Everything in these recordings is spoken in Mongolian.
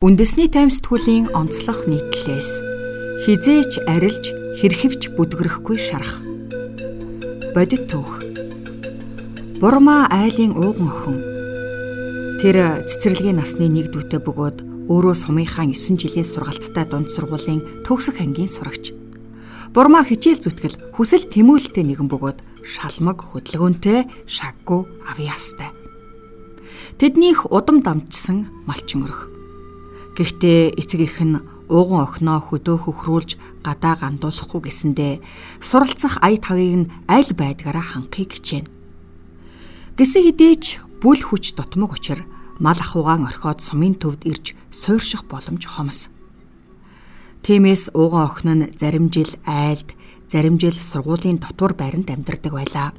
Үндэсний таймстгүүлийн онцлог нийтлэлээс хизээч арилж хэрхэвч бүдгрэхгүй шарах. Бодит түүх. Бурмаа айлын ууган охин. Тэр цэцэрлэгийн насны нэг дүүтэй бөгөөд өөрөө сумынхаа 9 жилийн сургалттай дунд сургуулийн төгсөх ангийн сурагч. Бурмаа хичээл зүтгэл хүсэл тэмүүлэлтэй нэгэн бөгөөд шалмаг хөдөлгөөнтэй шаггүй авьяастай. Тэднийх удам дамжсан малчин өрх Гэхдээ эцэг их нь ууган охиноо хөдөө хөхрүүлж гадаа гандуулахгүй гэсэндээ суралцах ая тавыг нь аль байдгаараа ханхыг хичээнэ. Гэсэн хідээч бүл хүч дутмаг учир мал ахуйгаан орхиод сумын төвд ирж суурших боломж хомс. Тиймээс ууган охин нь зарим жил айлд, зарим жил сургуулийн дотор байранд амьдардаг байлаа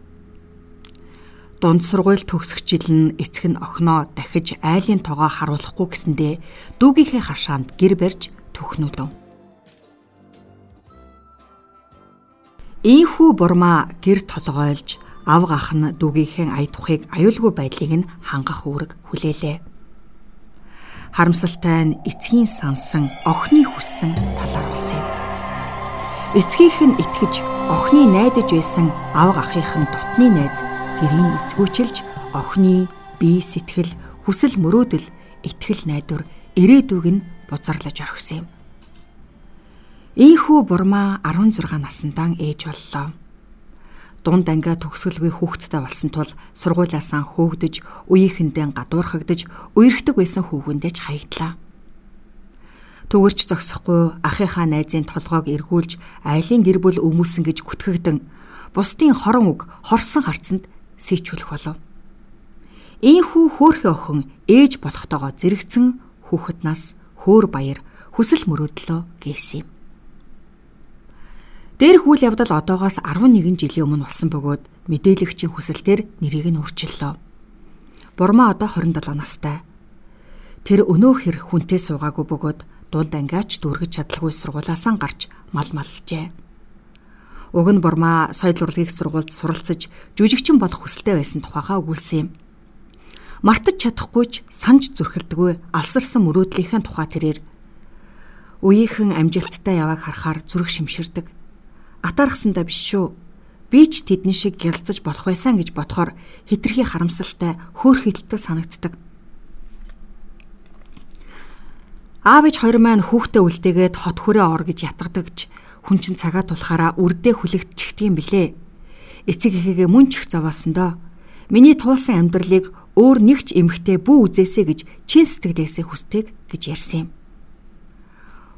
дунд сургууль төгсөх жил нь эцэг нь охиноо дахиж айлын тоогоо харуулахгүй гэсэндээ дүүгийнхээ хашаанд гэр барьж төхнүүлв. Ийхүү бурмаа гэр толгойлж ав гах нь дүүгийнхээ ая тухыг аюулгүй байдлыг нь хангах үүрэг хүлээлээ. Харамсалтай нь эцгийн сансан охины хүссэн талаар улсан юм. Эцгийнх нь итгэж охины найдаж байсан ав гахынх нь дотны найз гэрийн эцгүүчилж охины бие сэтгэл хүсэл мөрөөдөл итгэл найдвар ирээдүг нь бузарлаж орхисон юм. Ийхүү бурмаа 16 насндаан ээж боллоо. Дунд ангиа төгсгөлгүй хүүхэдтэй болсон тул сургуулиасаа хөөгдөж, үеийнхэндээ гадуурхагдж, үерхдэг байсан хүүгэндээ ч хаягдлаа. Төгөрч зогсохгүй ахыхаа найзын толгойг эргүүлж, айлын гэр бүл өмүүлсэн гэж гүтгэгдэн, бусдын хорон үг хорсон харцанд сийчүүлэх болов. Ийхүү хөөхөн охин ээж болохтойгоо зэрэгцэн хүүхэд нас хөөр баяр хүсэл мөрөөдлөө гээсэн юм. Дээрх үйл явдал одоогоос 11 жилийн өмнө болсон бөгөөд мэдээлэгчийн хүсэлтээр нэрийг нь өөрчиллөө. Бурмаа одоо 27 настай. Тэр өнөөхөр хүнтэй суугаагүй бөгөөд дунд ангиач дүүргэж чадлагүй сургуулаасаа гарч мал малжээ. Уг нь Бурмаа соёл урлагийн сургуульд суралцж жүжигчин болох хүсэлтэй байсан тухайгаа өгүүлсэн юм. Мартаж чадахгүйч санаж зүрхэлдэггүй алсарсан мөрөөдлийнхээ тухай тэрээр үеийнхэн амжилттай явааг харахаар зүрх шимширдэг. Атаархсандаа биш шүү. Би ч тэдний шиг гялцаж болох байсан гэж бодохоор хитрхи харамсалтай хөөх хилдэг санагддаг. Аав ээж хоёр маань хүүхдээ үлдээгээд хот хүрээ ор гэж ятгадагч хүн чин цагаа тулахаараа үрдээ хүлэгдчихдэг юм билээ. Эцэг эхэгээ мөн ч их зовоосондоо миний туулсан амьдралыг өөр нэгч эмхтэй бүү үзээсэ гэж чин сэтгэлээсээ хүсдэг гэж ярьсан юм.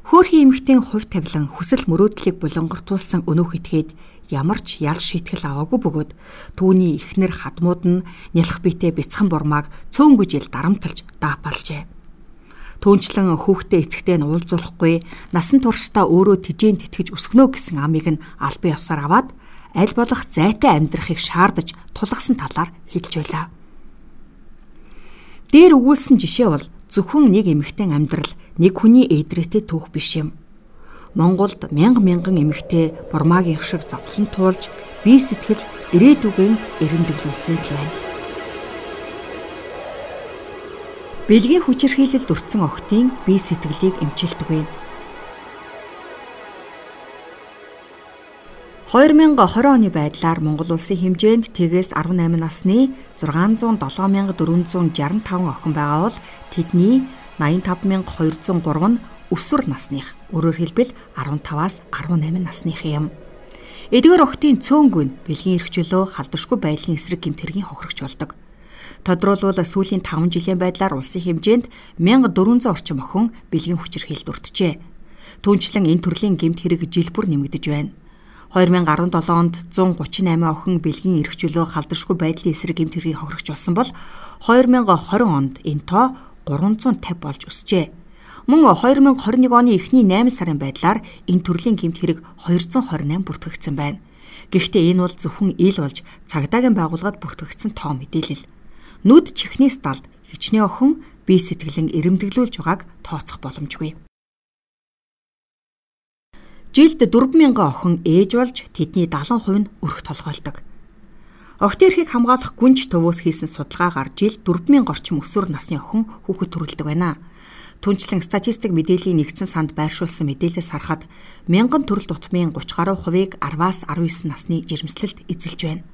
Хөөрхөн эмхтэн хувь тавилан хүсэл мөрөөдлийг булангартуулсан өнөөх итгээд ямар ч ял шийтгэл аваагүй бөгөөд түүний ихнэр хадмууд нь нялх биетэ бяцхан бурмааг цөөнгөө жил дарамтлж даапалжээ. Түүнчлэн хүүхдээ эцэгтэй нь уулзуулахгүй насан туршдаа өөрөө тижээн тэтгэж өсгөнө гэсэн амийг нь албан ёсоор аваад аль болох зайтай амьдрахыг шаардаж тулгасан талаар хэлж байлаа. Дээр өгүүлсэн жишээ бол зөвхөн нэг эмэгтэй амьдрал нэг хүний ээдрээтэй түүх биш юм. Монголд мянга мянган эмэгтэй бурмаагийн шиг зовлон туулж бие сэтгэл ирээдүгэн эрендэглүүлсээр л байна. Бэлгийн хүчирхийлэлд өртсөн охтын бие сэтгэлийг эмчилдэг вэ. 2020 оны байдлаар Монгол улсын хэмжээнд тэгээс 18 насны 607465 охин байгаа бол тэдний 85203 нь өсвөр насных. Өөрөөр хэлбэл 15-аас 18 насных юм. Эдгээр охтын цөөнгүн бэлгийн эрхчлөө халдваршгүй байдлын эсрэг гэмтэргийн хохирогч болдог. Тодруулбал сүүлийн 5 жилийн байдлаар улсын хэмжээнд 1400 орчим охин бэлгийн хүчирхийлэлд өртжээ. Түүнчлэн энэ төрлийн гэмт хэрэг жил бүр нэмэгдэж байна. 2017 онд 138 охин бэлгийн эрх чөлөө халдваршгүй байдлын эсрэг гэмт хэргийн хохирогч болсон бол 2020 онд энэ тоо 350 болж өсжээ. Мөн 2021 оны эхний 8 сарын байдлаар энэ төрлийн гэмт хэрэг 228 бүртгэгдсэн байна. Гэхдээ энэ бол зөвхөн ил болж цагдаагийн байгууллагад бүртгэгдсэн тоо мэдээлэл нүд чихнээс далд хичнээн охин бие сэтгэлэн эрэмдэглүүлж байгааг тооцох боломжгүй. Жилд 4000 охин ээж болж тэдний 70% нь өрх толгойлдог. Огт эрхийг хамгаалах гүнж төвөөс хийсэн судалгаагаар жилд 4000 орчим өсвөр насны охин хүүхэд төрүүлдэг байна. Түнчлэн статистик мэдээллийн нэгдсэн санд байршуулсан мэдээлэлээс харахад мянган төрөл тутмын 30 гаруй хувийг 10-аас 19 насны жирэмслэлд эзэлж байна.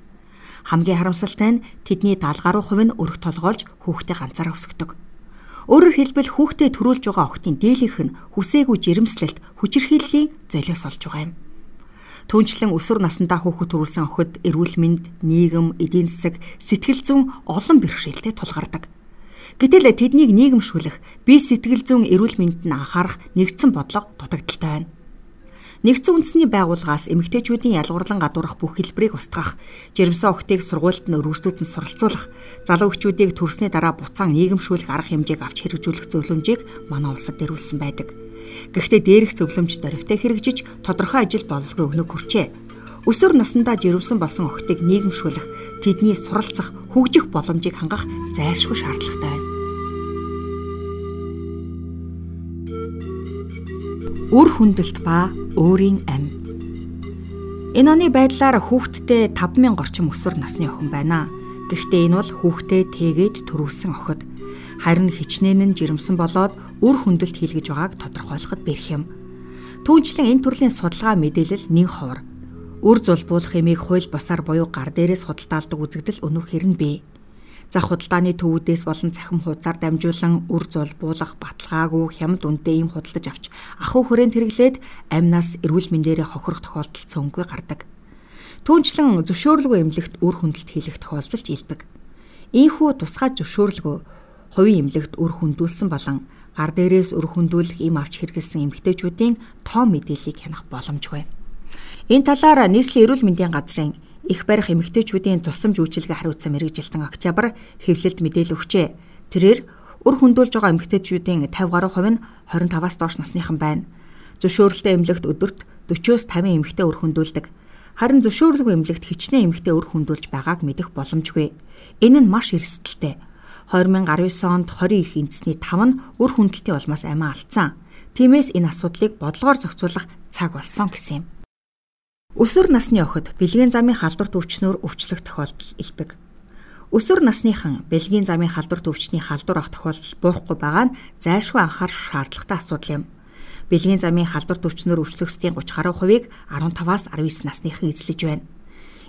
Хамгийн харамсалтай нь тэдний 70 гаруй хувь нь өрх толгоолж хүүхдээ ганцаараа өсгдөг. Өөрөөр хэлбэл хүүхдээ төрүүлж байгаа охтын дийлэнх нь хүсээгүй жирэмслэлт хүчирхийллийн золиос олж байгаа юм. Түүнчлэн өсвөр насндаа хүүхэд төрүүлсэн охид эрүүл мэнд, нийгэм, эдийн засаг, сэтгэл зүйн олон бэрхшээлтэй тулгардаг. Гэтэл тэднийг нийгэмшүүлэх, бие сэтгэл зүйн эрүүл мэндэд анхаарах нэгдсэн бодлого дутагдaltaй байна. Нэгдсэн үндэсний байгууллагаас эмэгтэйчүүдийн ялгуурлан гадуурах бүх хэлбэрийг устгах, жирэмсэн охтыг сургуульд нь өргөжлүүлэн суралцуулах, залуу эхчүүдийг төрсний дараа буцаан нийгэмшүүлэх арга хэмжээг авч хэрэгжүүлэх зөвлөмжийг манай улсад дэрүүлсэн байдаг. Гэхдээ дээрх зөвлөмж дөрвтэй хэрэгжиж тодорхой ажил бололгүй өгнөг хүрчээ. Өсвөр насндаа жирэмсэн болсон охтыг нийгэмшүүлэх, тэдний суралцах, хөгжих боломжийг хангах зайлшгүй шаардлагатай байна. Үр хүндэлт ба өөрийн ам. Энэ оны байдлаар хүүхдтэй 5000 орчим өсвөр насны охин байна. Гэхдээ энэ бол хүүхдээ тэгээд төрүүлсэн охид. Харин хичнээн нь жирэмсэн болоод үр хүндэлт хийлгэж байгааг тодорхойлоход бэрх юм. Түүнчлэн энэ төрлийн судалгаа мэдээлэл нэг ховор. Үр зулбуулах эмийг хууль босаар буюу гар дээрээс худалдаалдаг үзэгдэл өнөөхөр нь бий зах худалдааны төвүүдээс болон цахим хуудасаар дамжуулан үр зул буулах баталгаагүй хямд үнэтэй ийм худалдаж авч ахуй хүрээнд хэрэглээд амнаас эрүүл мэндээрээ хохирох тохиолдол цөөнгүй гардаг. Түүнчлэн зөвшөөрлгүй эмнэлэгт үр хүндэлт хийх тохиолдолд илбэг. Ийхүү тусгай зөвшөөрлгүй хувийн эмнэлэгт үр хүндүүлсэн болон гар дээрээс үр хүндүүлэх им авч хэрэгэлсэн эмэгтэйчүүдийн тоо мэдээллийг хянах боломжгүй. Энэ талаар нийслэлийн эрүүл мэндийн газрын их барих эмэгтэйчүүдийн тусламж үйлчилгээ хариуцсан мэрэгжилтэн октябр хэвлэлд мэдээлэл өгчээ. Тэрээр үр хөндүүлж байгаа эмэгтэйчүүдийн 50 гаруй хувь нь 25-аас доош насныхан байна. Зөвшөөрөлтэй эмнэлэгт өдөрт 40-оос 50 эмэгтэй үр хөндүүлдэг. Харин зөвшөөрлгүй эмнэлэгт хичнээн эмэгтэй үр хөндүүлж байгааг мэдэх боломжгүй. Энэ нь маш эрсдэлтэй. 2019 онд 20 их эндсний 5 нь үр хөндөлтийн улмаас амиа алдсан. Тиймээс энэ асуудлыг бодлогоор зохицуулах цаг болсон гэсэн юм. Өсвөр насны охид бэлгийн замын халдварт өвчнөөр өвчлөх тохиолдол илбэг. Өсвөр насныхан бэлгийн замын халдварт өвчний халдвар ах тохиолдол буухгүй байгаа нь зайлшгүй анхаарах шаардлагатай асуудал юм. Бэлгийн замын халдварт өвчнөөр өвчлөхсдийн 30 гаруй хувийг 15-аас 19 насныхан эзлэж байна.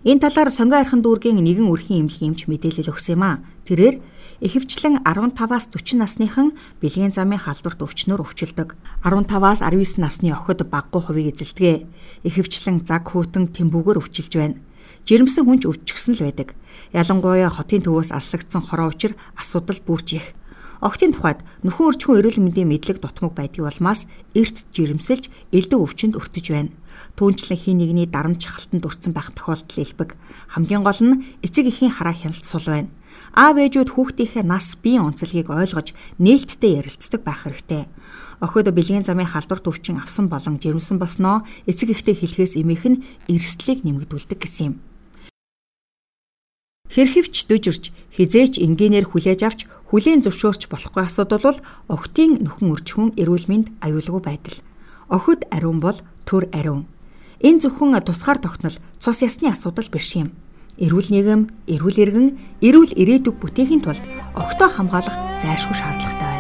Энэ талаар сонгоо архин дүүргийн нэгэн өрхийн эмнэлгийн эмч мэдээлэл өгсөн юм а. Тэрээр Ихэвчлэн 15-аас 40 насныхан бэлгийн замын халдварт өвчнөөр өвчлөдөг. 15-аас 19 насны охид баггүй хувийг эзэлдэг. Ихэвчлэн заг хүйтэн тэмбүүгээр өвчилж байна. Жирэмсэн хүнч өвчгсөн л байдаг. Ялангуяа хотын төвөөс аслагдсан хороо учир асуудал бүрж их. Октын тухайд нөхөн өрчхөн эрүүл мэндийн мэдлэг дутмаг байдгийг болмаас эрт жирэмсэлж элдв өвчнөд өртөж байна. Түүнчлэн хин нэгний дарамт чахалтанд өртсөн байх тохиолдол илбэг. Хамгийн гол нь эцэг эхийн хараа хяналт сул байна аав ээжүүд хүүхдийнхээ нас биеийн онцлогийг ойлгож нээлттэй ярилцдаг байх хэрэгтэй. Охид бэлгийн замын халдвар төвчин авсан болон жирэмсэн босноо эцэг эхтэй хэлхээс эмээх нь эрсдлийг нэмэгдүүлдэг гэсэн юм. Хэрхэвч дөжөрч хизээч энгийнээр хүлээж авч хүлийн зөвшөөрч болохгүй асуудал бол охтын нөхөн өрчхүүн эрүүл мэнд аюулгүй байдал. Охид ариун бол төр ариун. Энэ зөвхөн тусгаар тогтнол цус ясны асуудал биш юм эрүүл нийгэм, эрүүл иргэн, эрүүл ирээдүг бүтээхийн тулд огтоо хамгаалах зайлшгүй шаардлагатай